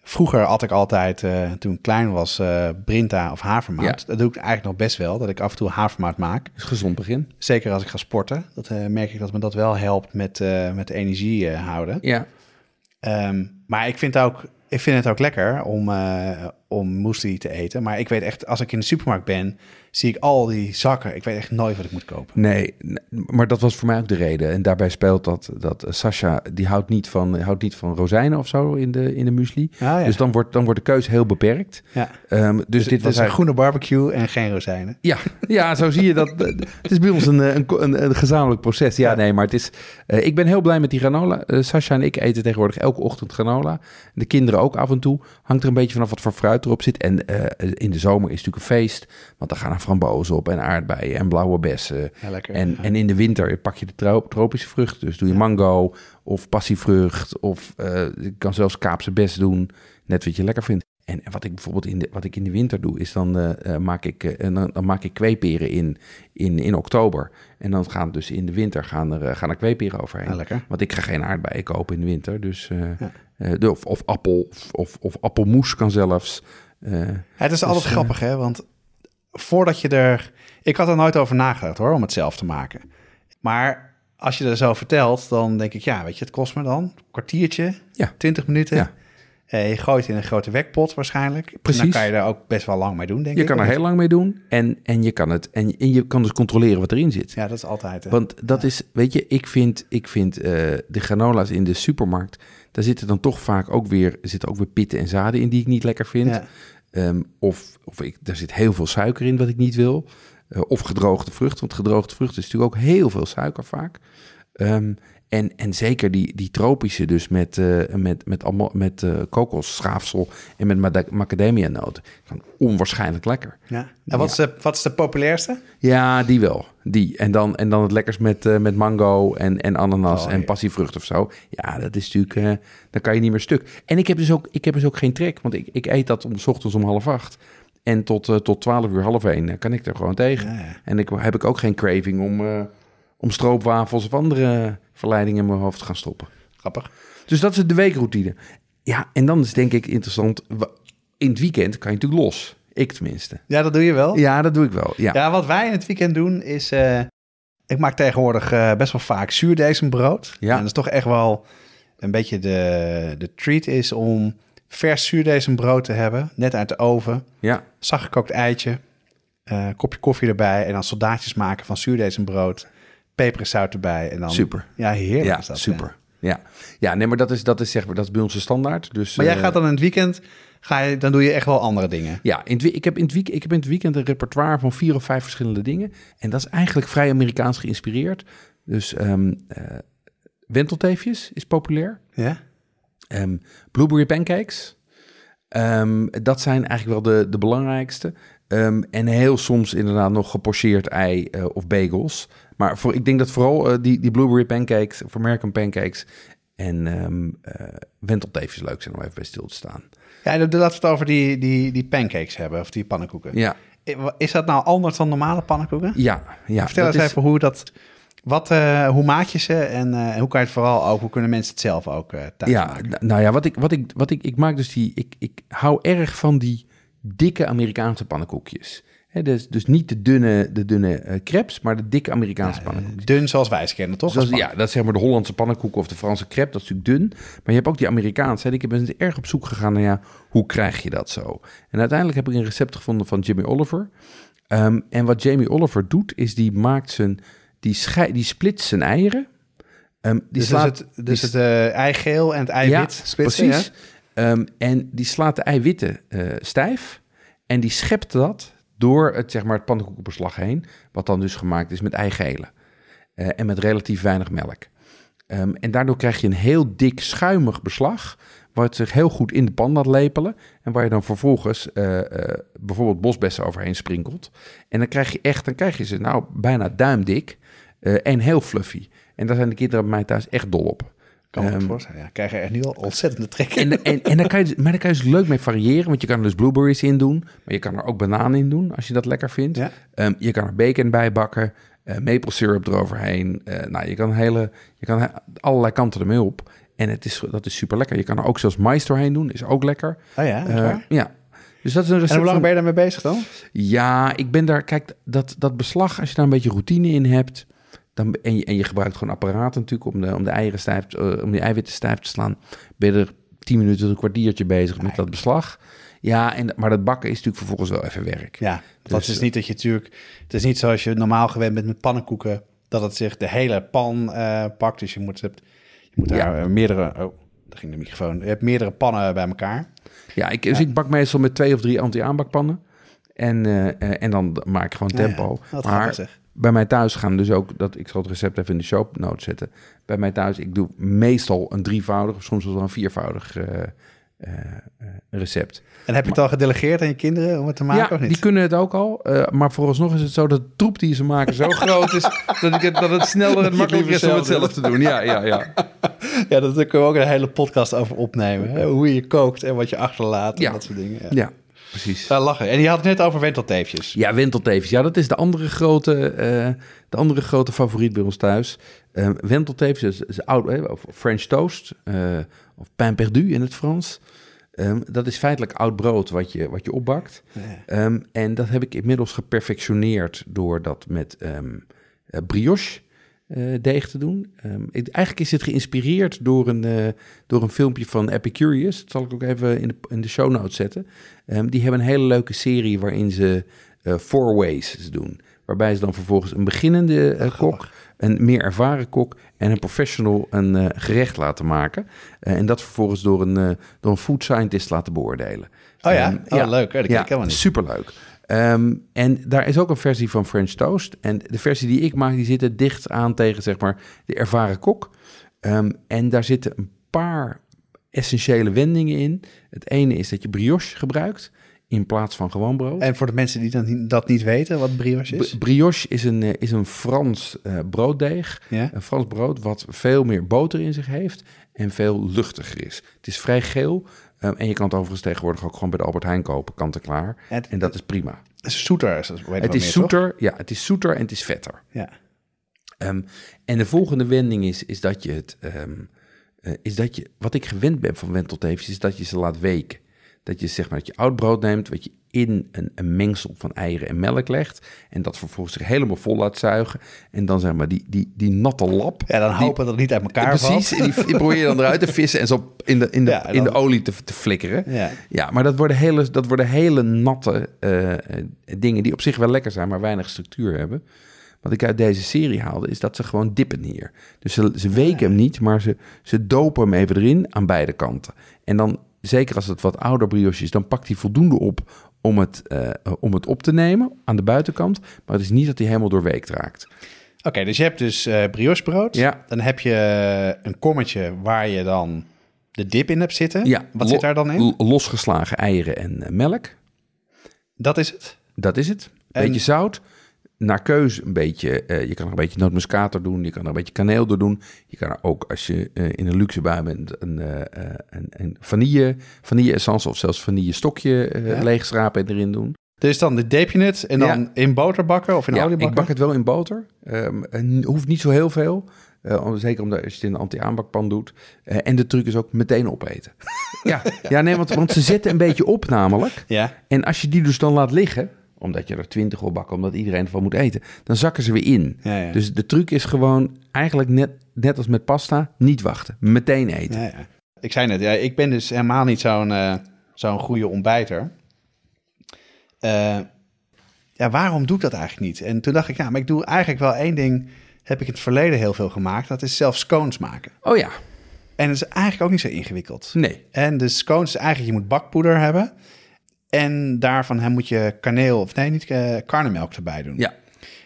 vroeger had ik altijd, toen ik klein was, eh, Brinta of havermout. Ja. Dat doe ik eigenlijk nog best wel, dat ik af en toe havermout maak. is gezond begin. Zeker als ik ga sporten. Dat merk ik dat me dat wel helpt met, met energie houden. Ja, Ehm, maar ik vind, ook, ik vind het ook lekker om, eh om muesli te eten. Maar ik weet echt, als ik in de supermarkt ben, zie ik al die zakken. Ik weet echt nooit wat ik moet kopen. Nee, maar dat was voor mij ook de reden. En daarbij speelt dat, dat Sasha, die houdt niet van, houdt niet van rozijnen of zo in de, in de muesli. Ah, ja. Dus dan wordt, dan wordt de keuze heel beperkt. ja. Ehm, dus, Dus dit was een groene barbecue en geen rozijnen. Ja, ja, zo zie je dat. Het is bij ons een, een, een, een gezamenlijk proces. Ja, Ja. nee, maar het is... eh, ik ben heel blij met die granola. Eh Sascha en ik eten tegenwoordig elke ochtend granola. De kinderen ook af en toe. Hangt er een beetje vanaf wat voor fruit erop zit. En eh, in de zomer is het natuurlijk een feest. Want dan gaan er frambozen op en aardbeien en blauwe bessen. Ja, lekker. En, Ja. en in de winter pak je de tro- tropische vruchten. Dus doe je mango of passievrucht. Of eh, je kan zelfs Kaapse bes doen. Net wat je lekker vindt. En wat ik bijvoorbeeld in de, wat ik in de winter doe, is dan, eh, maak, ik, en dan, dan maak ik kweeperen in, in, in oktober. En dan gaan dus in de winter gaan er, gaan er kweeperen overheen. Lekker. Want ik ga geen aardbeien kopen in de winter. Dus, Ja. Eh, de- of, of appel of, of, of appelmoes kan zelfs. Eh, het is altijd eh, grappig, hè? Want voordat je er... Ik had er nooit over nagedacht, hoor, om het zelf te maken. Maar als je er zo vertelt, dan denk ik... Ja, weet je, het kost me dan een kwartiertje, Ja. 20 minuten. Ja. Je gooit in een grote wekpot waarschijnlijk. Precies. Dan kan je er ook best wel lang mee doen, denk je ik. kan er heel lang mee doen. En, en, je kan het, en, en je kan dus controleren wat erin zit. Ja, dat is altijd... hè. Want dat is, weet je, ik vind, ik vind de granola's in de supermarkt, daar zitten dan toch vaak ook weer, er zitten ook weer pitten en zaden in die ik niet lekker vind. Ja. Ehm, of of ik, daar zit heel veel suiker in wat ik niet wil. Eh, of gedroogde vrucht, want gedroogde vrucht is natuurlijk ook heel veel suiker vaak. Ehm, en, en zeker die, die tropische, dus met, eh met, met, allemaal, met eh kokosschaafsel en met macadamia-noten. Gewoon onwaarschijnlijk lekker. Ja. En wat is, de, wat is de populairste? Ja, die wel. Die. En dan, en dan het lekkers met, eh, met mango en, en ananas Oh, en ja. passievrucht of zo. Ja, dat is natuurlijk... dan kan je niet meer stuk. En ik heb dus ook, ik heb dus ook geen trek. Want ik, ik eet dat om, s ochtends om half acht. En tot, tot twaalf uur, half één kan ik er gewoon tegen. Ja. En ik heb ik ook geen craving om, om stroopwafels of andere verleidingen in mijn hoofd gaan stoppen. Grappig. Dus dat is de weekroutine. Ja, en dan is denk ik interessant. In het weekend kan je natuurlijk los. Ik tenminste. Ja, dat doe je wel. Ja, dat doe ik wel. Ja. Ja, wat wij in het weekend doen is... eh, ik maak tegenwoordig eh, best wel vaak zuurdesembrood. Ja. En dat is toch echt wel een beetje de, de treat is om vers zuurdesembrood te hebben. Net uit de oven. ja. Zachtgekookt eitje. eh, kopje koffie erbij. En dan soldaatjes maken van zuurdesembrood. Peper en zout erbij. En dan, Super. Ja, heerlijk Ja, is dat. super. Ja. ja, nee, maar dat is, dat is zeg maar, dat is bij ons de standaard. Dus, Maar jij eh, gaat dan in het weekend... Ga je, dan doe je echt wel andere dingen. Ja, in het, ik, heb in het week, ik heb in het weekend een repertoire van vier of vijf verschillende dingen. En dat is eigenlijk vrij Amerikaans geïnspireerd. Dus eh, wentelteefjes is populair. Ja? Ehm, blueberry pancakes. Ehm, dat zijn eigenlijk wel de, de belangrijkste. En heel soms inderdaad nog gepocheerd ei eh, of bagels. Maar voor, ik denk dat vooral eh, die, die blueberry pancakes of American pancakes en ehm eh, wentelteefjes leuk zijn om even bij stil te staan. Ja, laten we het over die, die, die pancakes hebben. Of die pannenkoeken. Ja, Is dat nou anders dan normale pannenkoeken? ja, ja. Vertel dat eens is- even hoe dat... Wat, eh, hoe maak je ze en eh, hoe kan je het vooral ook... Hoe kunnen mensen het zelf ook eh thuis Ja, maken? nou ja, wat ik, wat ik, wat ik, ik maak dus die, ik, ik hou erg van die dikke Amerikaanse pannenkoekjes. Dus, dus niet de dunne, de dunne eh, crepes, maar de dikke Amerikaanse pannenkoekjes. Dun zoals wij ze kennen, toch? Zoals, Als ja, dat is zeg maar de Hollandse pannenkoek of de Franse crepe, dat is natuurlijk dun. Maar je hebt ook die Amerikaanse. hè. Ik ben dus erg op zoek gegaan naar, ja, hoe krijg je dat zo? En uiteindelijk heb ik een recept gevonden van Jimmy Oliver. Ehm, en wat Jamie Oliver doet, is die maakt zijn, die, schei, die splitst zijn eieren. Ehm, die dus slaat, het, dus het eh, eigeel en het eiwit splitsen, precies. Ehm, en die slaat de eiwitten eh, stijf en die schept dat door het, zeg maar, het pannenkoekenbeslag heen, wat dan dus gemaakt is met eigelen Eh, en met relatief weinig melk. Ehm, en daardoor krijg je een heel dik schuimig beslag, wat zich heel goed in de pan laat lepelen en waar je dan vervolgens eh, eh, bijvoorbeeld bosbessen overheen sprinkelt. En dan krijg je echt, dan krijg je ze nou bijna duimdik en heel fluffy. En daar zijn de kinderen bij mij thuis echt dol op. Kan me Ehm, het voorstellen. Ja, krijg er echt nu al ontzettende trek in. en, en, en dan kan je, dus- maar dan kan je dus leuk mee variëren, want je kan er dus blueberries in doen, maar je kan er ook bananen in doen als je dat lekker vindt. Ja. Ehm, je kan er bacon bij bakken, eh, maple syrup eroverheen. Eh, nou, je kan, hele, je kan allerlei kanten ermee op. En het is, dat is super lekker. Je kan er ook zelfs mais doorheen doen, is ook lekker. Oh ja, Eh, ja. Dus dat is een recept En hoe lang van- ben je daarmee bezig dan? Ja, ik ben daar... Kijk, dat, dat beslag, als je daar een beetje routine in hebt... Dan, en, je, en je gebruikt gewoon apparaten natuurlijk om de, om de eieren stijf, eh, om die eiwitten stijf te slaan. Ben je er tien minuten tot een kwartiertje bezig met dat beslag. Ja, en, maar dat bakken is natuurlijk vervolgens wel even werk. Ja, dat Dus, is niet dat je natuurlijk... Het is niet zoals je normaal gewend bent met pannenkoeken... dat het zich de hele pan eh, pakt. Dus je moet, je moet daar Ja. eh, meerdere... Oh, daar ging de microfoon. Je hebt meerdere pannen bij elkaar. Ja, ik, dus ik bak meestal met twee of drie anti-aanbakpannen. En, eh, eh, en dan maak ik gewoon Ja, ja. tempo. Wat maar grappig zeg. Bij mij thuis gaan dus ook, dat, ik zal het recept even in de show notes zetten. Bij mij thuis, ik doe meestal een drievoudig of soms wel een viervoudig eh, eh, recept. En heb je het al gedelegeerd aan je kinderen om het te maken ja, of niet? die kunnen het ook al. eh, maar vooralsnog is het zo dat de troep die ze maken zo groot is... dat, ik het, dat het sneller en makkelijker is om het zelf te doen. Ja, ja, ja. Ja, dat- daar kunnen we ook een hele podcast over opnemen. Hè? Hoe je kookt en wat je achterlaat en Ja. dat soort dingen. Ja. Ja, precies. Daar lachen. En je had het net over wentelteefjes. Ja, wentelteefjes. Ja, dat is de andere grote, eh, de andere grote favoriet bij ons thuis. Eh wentelteefjes is, is oud, eh, of French toast, eh, of pain perdu in het Frans. Ehm, dat is feitelijk oud brood wat je, wat je opbakt. Ja. Ehm, en dat heb ik inmiddels geperfectioneerd door dat met eh, brioche eh, deeg te doen. Ehm, ik- eigenlijk is het geïnspireerd door een, eh, door een filmpje van Epicurious. Dat zal ik ook even in de, in de show notes zetten. Ehm, die hebben een hele leuke serie waarin ze eh four ways doen. Waarbij ze dan vervolgens een beginnende kok, een meer ervaren kok en een professional een gerecht laten maken. En dat vervolgens door een, door een food scientist laten beoordelen. Oh ja? Ehm, Oh, leuk. hè? Dat ken ik helemaal niet. Superleuk. Ehm, en daar is ook een versie van French Toast. En de versie die ik maak, die zit er dicht aan tegen zeg maar, de ervaren kok. Ehm, en daar zitten een paar essentiële wendingen in. Het ene is dat je brioche gebruikt in plaats van gewoon brood. En voor de mensen die dat niet, dat niet weten, wat brioche is? B- brioche is een, eh, is een Frans eh, brooddeeg. Ja? Een Frans brood wat veel meer boter in zich heeft en veel luchtiger is. Het is vrij geel ehm, en je kan het overigens tegenwoordig ook gewoon bij de Albert Heijn kopen, kant en klaar. Het- En dat is prima. Het is zoeter. is dat- weet ik Het is meer, zoeter, ja, het is zoeter en het is vetter. Ja. Ehm, en de volgende wending is, is dat je het, ehm, eh, is dat je, wat ik gewend ben van wenteltevens, is dat je ze laat weken. Dat je zeg maar dat je oud brood neemt, wat je in een, een mengsel van eieren en melk legt. En dat vervolgens zich helemaal vol laat zuigen. En dan zeg maar die, die, die natte lap. Ja, dan hopen dat het niet uit elkaar Precies, valt. en die, die probeer je dan eruit te vissen en zo in de, in de, Ja, in de olie te, te flikkeren. Ja. Ja, maar dat worden hele, dat worden hele natte eh, dingen die op zich wel lekker zijn, maar weinig structuur hebben. Wat ik uit deze serie haalde, is dat ze gewoon dippen hier. Dus ze, ze weken hem niet, maar ze, ze dopen hem even erin aan beide kanten. En dan, zeker als het wat ouder brioche is, dan pakt hij voldoende op om het, eh, om het op te nemen aan de buitenkant. Maar het is niet dat hij helemaal doorweekt raakt. Oké, dus je hebt dus eh briochebrood. Ja. Dan heb je een kommetje waar je dan de dip in hebt zitten. Ja, Wat zit daar dan in? Losgeslagen eieren en eh, melk. Dat is het. Dat is het. Beetje zout. Naar keuze een beetje. eh, je kan er een beetje nootmuskaat door doen. Je kan er een beetje kaneel door doen. Je kan er ook, als je eh, in een luxe bui bent, een, eh, een, een vanille, vanille essence of zelfs vanille stokje Ja. leegschrapen en erin doen. Dus dan de deep je het en dan Ja. in boter bakken of in ja, olie bakken? ik bak het wel in boter. Ehm, en hoeft niet zo heel veel. Zeker omdat als je het in een anti-aanbakpan doet. En de truc is ook meteen opeten. ja, ja, nee, want, want ze zetten een beetje op namelijk. Ja. En als je die dus dan laat liggen, omdat je er twintig wil bakken, omdat iedereen ervan moet eten, dan zakken ze weer in. Ja, ja. Dus de truc is gewoon eigenlijk net, net als met pasta, niet wachten. Meteen eten. Ja, ja. Ik zei net, ja, ik ben dus helemaal niet zo'n eh, zo'n goede ontbijter. Eh, ja, waarom doe ik dat eigenlijk niet? En toen dacht ik, ja, maar ik doe eigenlijk wel één ding, heb ik in het verleden heel veel gemaakt. Dat is zelf scones maken. Oh ja, En dat is eigenlijk ook niet zo ingewikkeld. nee. En de scones is eigenlijk, je moet bakpoeder hebben. En daarvan hè, moet je kaneel, of nee, niet eh, karnemelk erbij doen. Ja,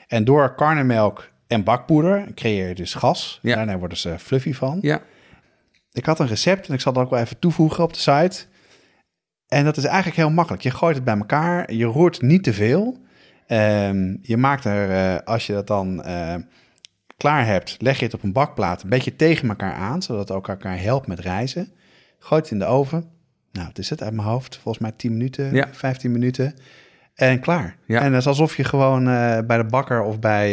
En door karnemelk en bakpoeder creëer je dus gas. Ja. Daarna worden ze fluffy van. ja, Ik had een recept en ik zal dat ook wel even toevoegen op de site. En dat is eigenlijk heel makkelijk. Je gooit het bij elkaar, je roert niet te veel. Ehm, je maakt er, eh, als je dat dan eh, klaar hebt, leg je het op een bakplaat een beetje tegen elkaar aan, zodat het ook elkaar helpt met rijzen. Gooit het in de oven. Nou, het is het uit mijn hoofd. Volgens mij 10 minuten, Ja. 15 minuten. En klaar. Ja. En dat is alsof je gewoon eh, bij de bakker of bij,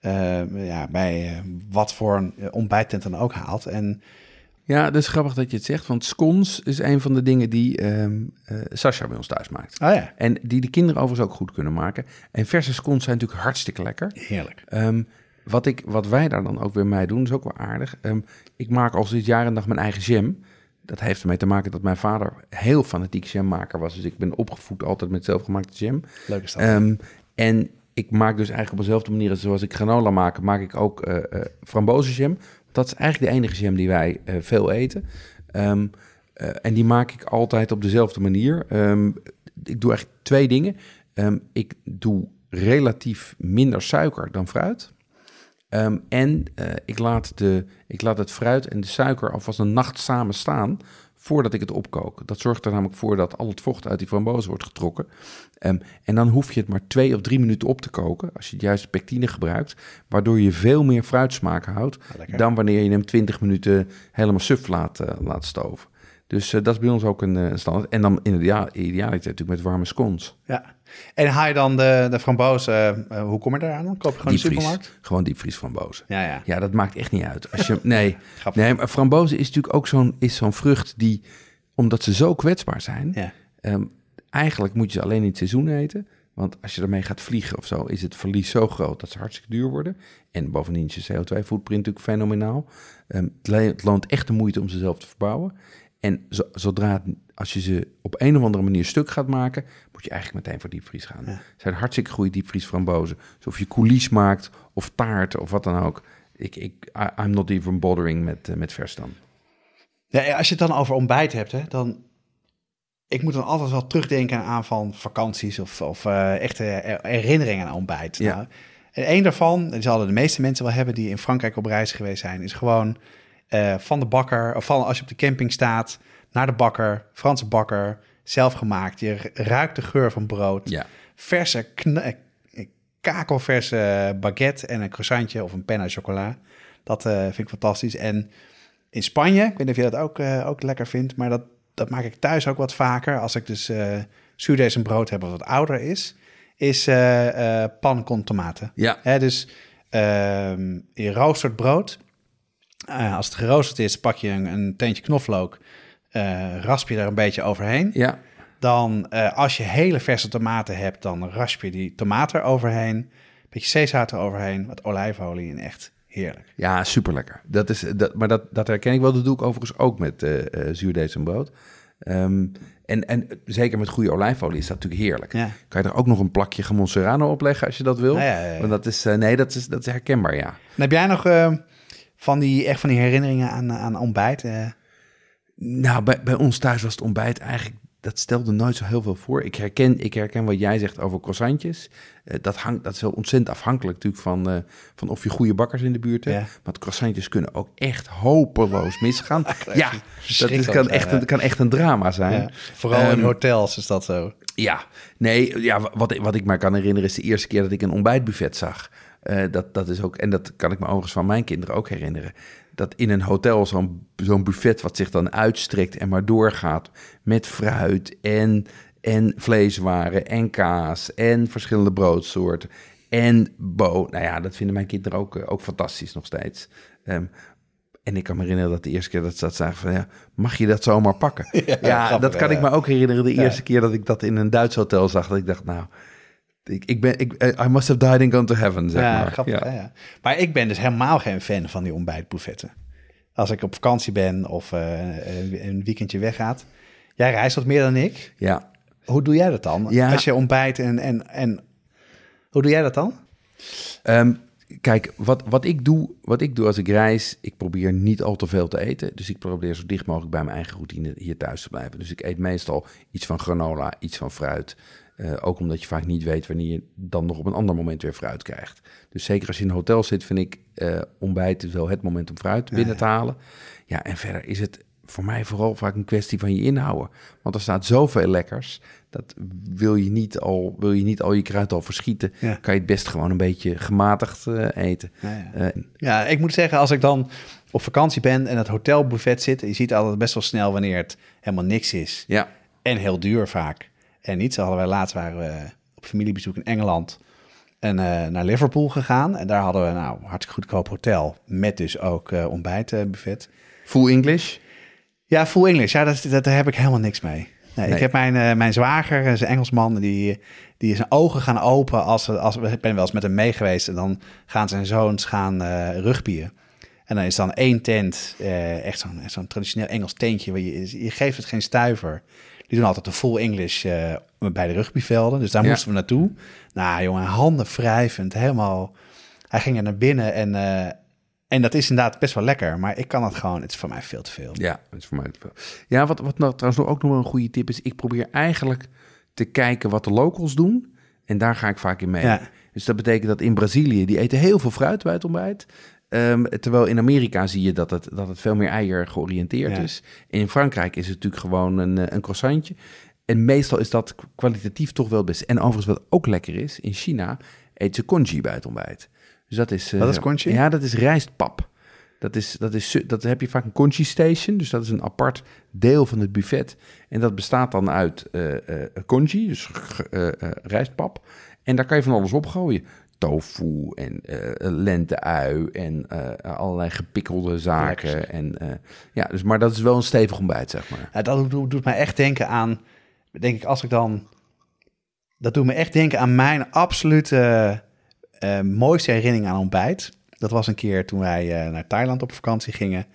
eh, eh, ja, bij wat voor een ontbijttent dan ook haalt. En ja, dat is grappig dat je het zegt, want scones is een van de dingen die eh, Sascha bij ons thuis maakt. Oh ja, En die de kinderen overigens ook goed kunnen maken. En verse scones zijn natuurlijk hartstikke lekker. heerlijk. Ehm, wat, ik, wat wij daar dan ook weer mee doen, is ook wel aardig. Ehm, ik maak al sinds jaar en dag mijn eigen jam. Dat heeft ermee te maken dat mijn vader heel fanatiek jammaker was. Dus ik ben opgevoed altijd met zelfgemaakte jam. Leuk is dat. Ehm, en ik maak dus eigenlijk op dezelfde manier als zoals ik granola maak, maak ik ook eh eh frambozenjam. Dat is eigenlijk de enige jam die wij eh, veel eten. Ehm, eh, en die maak ik altijd op dezelfde manier. Ehm, ik doe eigenlijk twee dingen. Ik doe relatief minder suiker dan fruit. Ehm, en eh, ik, laat de, ik laat het fruit en de suiker alvast een nacht samen staan voordat ik het opkook. Dat zorgt er namelijk voor dat al het vocht uit die frambozen wordt getrokken. Ehm, en dan hoef je het maar twee of drie minuten op te koken als je het juiste pectine gebruikt, waardoor je veel meer fruitsmaak houdt lekker. dan wanneer je hem 20 minuten helemaal suf laat, eh, laat stoven. Dus eh, dat is bij ons ook een eh, standaard. En dan in de idea- idealiteit natuurlijk met warme scones. Ja. En haal je dan de, de frambozen, eh, hoe kom je daar aan? Koop je gewoon de Diepvries. supermarkt? Gewoon diepvries frambozen. Ja, ja. Ja, dat maakt echt niet uit. Als je, nee, nee, maar frambozen is natuurlijk ook zo'n is zo'n vrucht die, omdat ze zo kwetsbaar zijn, ja. ehm, eigenlijk moet je ze alleen in het seizoen eten. Want als je ermee gaat vliegen of zo, is het verlies zo groot dat ze hartstikke duur worden. En bovendien is je CO2-footprint natuurlijk fenomenaal. Ehm, het, het loont echt de moeite om ze zelf te verbouwen. En zo- zodra, het- als je ze op een of andere manier stuk gaat maken, moet je eigenlijk meteen voor diepvries gaan. Ja. Het zijn hartstikke goede diepvriesframbozen. Dus of je coulis maakt, of taart, of wat dan ook. Ik, ik, I'm not even bothering met, eh, met vers dan. Ja, als je het dan over ontbijt hebt, hè, dan... Ik moet dan altijd wel terugdenken aan van vakanties of, of eh, echte herinneringen aan ontbijt. Ja. Nou, en één daarvan, die zullen de meeste mensen wel hebben die in Frankrijk op reis geweest zijn, is gewoon eh, van de bakker, of van als je op de camping staat, naar de bakker, Franse bakker, zelf gemaakt. Je ruikt de geur van brood. Ja, verse, eh, kakelverse baguette en een croissantje of een penna chocola. Dat eh, vind ik fantastisch. En in Spanje, ik weet niet of je dat ook, ook lekker vindt, maar dat, dat maak ik thuis ook wat vaker. Als ik dus eh zuurdees en brood heb wat wat ouder is, is eh pan con tomaten. ja, Hè, dus ehm, je roostert brood Eh, als het geroosterd is, pak je een, een teentje knoflook, eh, rasp je er een beetje overheen. Ja, Dan, eh, als je hele verse tomaten hebt, dan rasp je die tomaten eroverheen. Een beetje zeezout eroverheen, wat olijfolie en echt heerlijk. ja super lekker. Dat is, dat, maar dat, dat herken ik wel. Dat doe ik overigens ook met eh, zuurdees en brood. Ehm, en, en zeker met goede olijfolie is dat natuurlijk heerlijk. Ja. Kan je er ook nog een plakje Gamon Serrano op leggen als je dat wil? Ja, ja. Want dat is, nee, dat is, dat is herkenbaar, ja. En heb jij nog eh, van, die, echt van die herinneringen aan, aan ontbijt? eh? Nou, bij, bij ons thuis was het ontbijt eigenlijk... Dat stelde nooit zo heel veel voor. Ik herken, ik herken wat jij zegt over croissantjes. Eh, dat, hangt, dat is wel ontzettend afhankelijk natuurlijk van, eh, van of je goede bakkers in de buurt hebt. Ja. Want croissantjes kunnen ook echt hopeloos misgaan. ja, dat is, kan, echt, een- kan echt een drama zijn. Ja, vooral in Ehm, hotels is dat zo. Ja, nee, ja, wat, wat ik me kan herinneren is de eerste keer dat ik een ontbijtbuffet zag. Eh, dat, dat is ook, en dat kan ik me overigens van mijn kinderen ook herinneren. Dat in een hotel zo'n zo'n buffet wat zich dan uitstrekt en maar doorgaat met fruit en, en vleeswaren en kaas en verschillende broodsoorten en bo. Nou ja, dat vinden mijn kinderen ook, eh, ook fantastisch nog steeds. Ehm, en ik kan me herinneren dat de eerste keer dat ze dat zagen van ja, mag je dat zomaar pakken? Ja, grappig, dat kan ja. ik me ook herinneren. De eerste keer dat ik dat in een Duits hotel zag, dat ik dacht, nou, ik, ik ben, ik, eh, I must have died and gone to heaven, zeg ja, maar. grappig. ja. Ja. Maar ik ben dus helemaal geen fan van die ontbijtbuffetten. Als ik op vakantie ben of eh, een- een weekendje weggaat. Jij reist wat meer dan ik. ja. Hoe doe jij dat dan? Ja. Als je ontbijt en, en, en... Hoe doe jij dat dan? Ehm, kijk, wat, wat, ik doe, wat ik doe als ik reis, ik probeer niet al te veel te eten. Dus ik probeer zo dicht mogelijk bij mijn eigen routine hier thuis te blijven. Dus ik eet meestal iets van granola, iets van fruit. Eh, ook omdat je vaak niet weet wanneer je dan nog op een ander moment weer fruit krijgt. Dus zeker als je in een hotel zit, vind ik eh ontbijt wel het moment om fruit binnen te halen. Ja, en verder is het voor mij vooral vaak een kwestie van je inhouden. Want er staat zoveel lekkers. Dat wil je niet al, wil je, niet al je kruid al verschieten. Ja. Kan je het best gewoon een beetje gematigd eh, eten. Ja, ja. Ja, ik moet zeggen, als ik dan op vakantie ben en het hotelbuffet zit... je ziet altijd best wel snel wanneer het helemaal niks is. ja, En heel duur vaak. En niet, zo hadden wij laatst waren we op familiebezoek in Engeland en eh, naar Liverpool gegaan. En daar hadden we nou hartstikke goedkoop hotel met dus ook eh ontbijtbuffet. full English. Ja, full English. Ja, dat, dat, daar heb ik helemaal niks mee. Nee, Nee. Ik heb mijn, eh, mijn zwager, is een Engelsman, die, die zijn ogen gaan open als, als ik ben wel eens met hem mee geweest. En dan gaan zijn zoons gaan rugbyen. En dan is dan één tent, eh, echt zo'n zo'n traditioneel Engels tentje. Waar je, je geeft het geen stuiver. Die doen altijd de full English eh, bij de rugbyvelden. Dus daar Ja. moesten we naartoe. Nou jongen, handen wrijvend, helemaal... Hij ging er naar binnen en, eh, en dat is inderdaad best wel lekker. Maar ik kan het gewoon, het is voor mij veel te veel. Ja, dat is voor mij te veel. Ja, wat, wat nou, trouwens ook nog wel een goede tip is... ik probeer eigenlijk te kijken wat de locals doen. En daar ga ik vaak in mee. Ja. Dus dat betekent dat in Brazilië... die eten heel veel fruit bij het ontbijt. Ehm, terwijl in Amerika zie je dat het, dat het veel meer eier georiënteerd Ja. is. En in Frankrijk is het natuurlijk gewoon een, eh, een croissantje. En meestal is dat kwalitatief toch wel het beste. En overigens wat ook lekker is... in China eet ze congee bij het ontbijt. Dus dat is... eh, Wat is congee? Ja, dat is rijstpap. Dat, is, dat, is, dat heb je vaak een congee station. Dus dat is een apart deel van het buffet. En dat bestaat dan uit eh congee, dus rijstpap. En daar kan je van alles op gooien. Tofu en eh lente-ui en eh, allerlei gepikkelde zaken. Lekker En, eh, ja, dus, maar dat is wel een stevig ontbijt, zeg maar. Ja, dat doet, doet mij echt denken aan, denk ik, als ik dan, dat doet me echt denken aan mijn absolute mooiste herinnering aan ontbijt. Dat was een keer toen wij naar Thailand op vakantie gingen.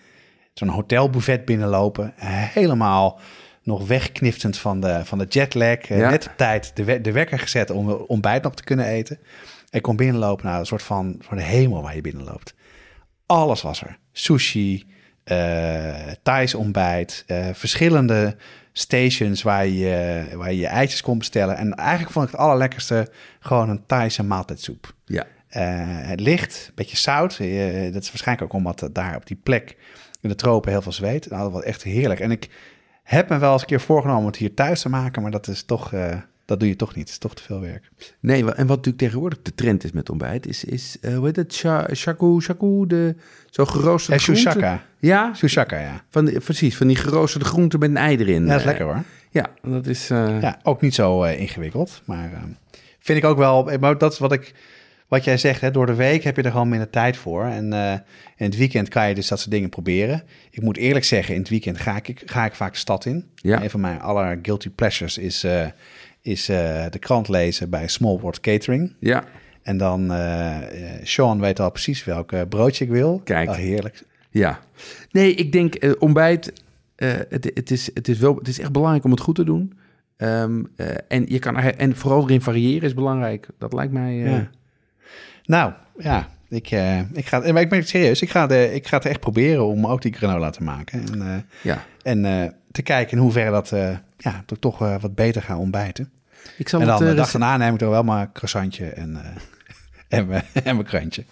Zo'n hotelbuffet binnenlopen, helemaal nog wegkniftend van de, van de jetlag. Ja. Net op tijd de, we- de wekker gezet om ontbijt nog te kunnen eten. Ik kon binnenlopen naar een soort van, van de hemel waar je binnenloopt. Alles was er. Sushi, eh Thais ontbijt, eh, verschillende stations waar je, waar je je eitjes kon bestellen. En eigenlijk vond ik het allerlekkerste gewoon een Thaise maaltijdsoep. Ja, het licht, een beetje zout. Dat is waarschijnlijk ook omdat daar op die plek in de tropen heel veel zweet. Nou, dat was echt heerlijk. En ik heb me wel eens een keer voorgenomen om het hier thuis te maken, maar dat is toch, dat doe je toch niet. Het is toch te veel werk. nee, en wat natuurlijk tegenwoordig de trend is met ontbijt, is, is eh, hoe heet het, Sha- shaku, shaku, de zo geroosterde Eh. Shushaka. Ja, Sushaka, ja. van die, precies, van die geroosterde groenten met een ei erin. Ja, dat is Eh, lekker hoor. Ja, dat is... eh, Ja, ook niet zo eh, ingewikkeld. Maar eh, vind ik ook wel. Maar dat is wat ik. wat jij zegt, hè, door de week heb je er gewoon minder tijd voor. En in het weekend kan je dus dat soort dingen proberen. Ik moet eerlijk zeggen, in het weekend ga ik, ga ik vaak de stad in. Ja. Een van mijn aller guilty pleasures is, is uh, de krant lezen bij Small World Catering. Ja. En dan, Sean weet al precies welk broodje ik wil. Kijk. Oh, heerlijk. Ja. Nee, ik denk ontbijt, het, het, is, het, is wel, het is echt belangrijk om het goed te doen. Um, en, je kan er, en vooral erin variëren is belangrijk. Dat lijkt mij... Ja. Nou, ja, ik, uh, ik ga, maar ik ben serieus, ik ga, de, ik ga het echt proberen om ook die granola te maken. En, uh, ja. en uh, te kijken in hoeverre dat ja, toch, toch wat beter gaan ontbijten. Ik zal en dan het, de dag daarna neem ik er wel maar een croissantje en, en, en mijn krantje.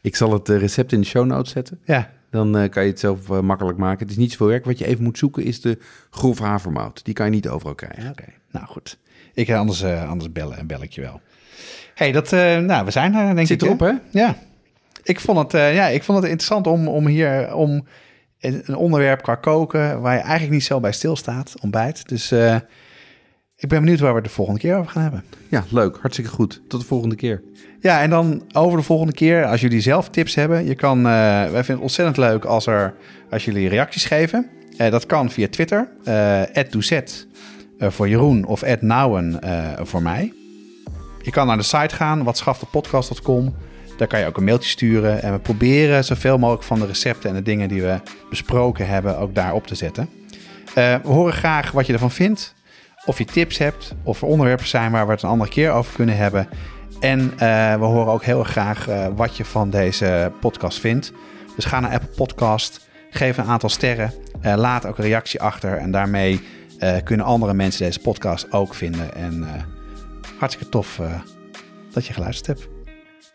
Ik zal het recept in de show notes zetten. Ja. Dan kan je het zelf makkelijk maken. Het is niet zoveel werk. Wat je even moet zoeken is de grove havermout. Die kan je niet overal krijgen. Oké, okay. nou goed. Ik ga anders, anders bellen, bel ik je wel hey, dat, uh, nou, we zijn er denk Zit ik. erop, hè? Ja. Ik vond het, uh, ja, ik vond het interessant om, om hier om een onderwerp qua koken waar je eigenlijk niet zo bij stilstaat, ontbijt. Dus uh, ik ben benieuwd waar we het de volgende keer over gaan hebben. Ja, leuk. Hartstikke goed. Tot de volgende keer. Ja, en dan over de volgende keer, als jullie zelf tips hebben, je kan, wij vinden het ontzettend leuk als, er, als jullie reacties geven. dat kan via Twitter, @doezet voor Jeroen of @nouwen voor mij. Je kan naar de site gaan, watschaftepodcast.com. Daar kan je ook een mailtje sturen. En we proberen zoveel mogelijk van de recepten en de dingen die we besproken hebben ook daar op te zetten. Uh, we horen graag wat je ervan vindt. Of je tips hebt. Of er onderwerpen zijn waar we het een andere keer over kunnen hebben. En uh, we horen ook heel graag uh, wat je van deze podcast vindt. Dus ga naar Apple Podcast. Geef een aantal sterren. laat ook een reactie achter. En daarmee kunnen andere mensen deze podcast ook vinden. En hartstikke tof dat je geluisterd hebt.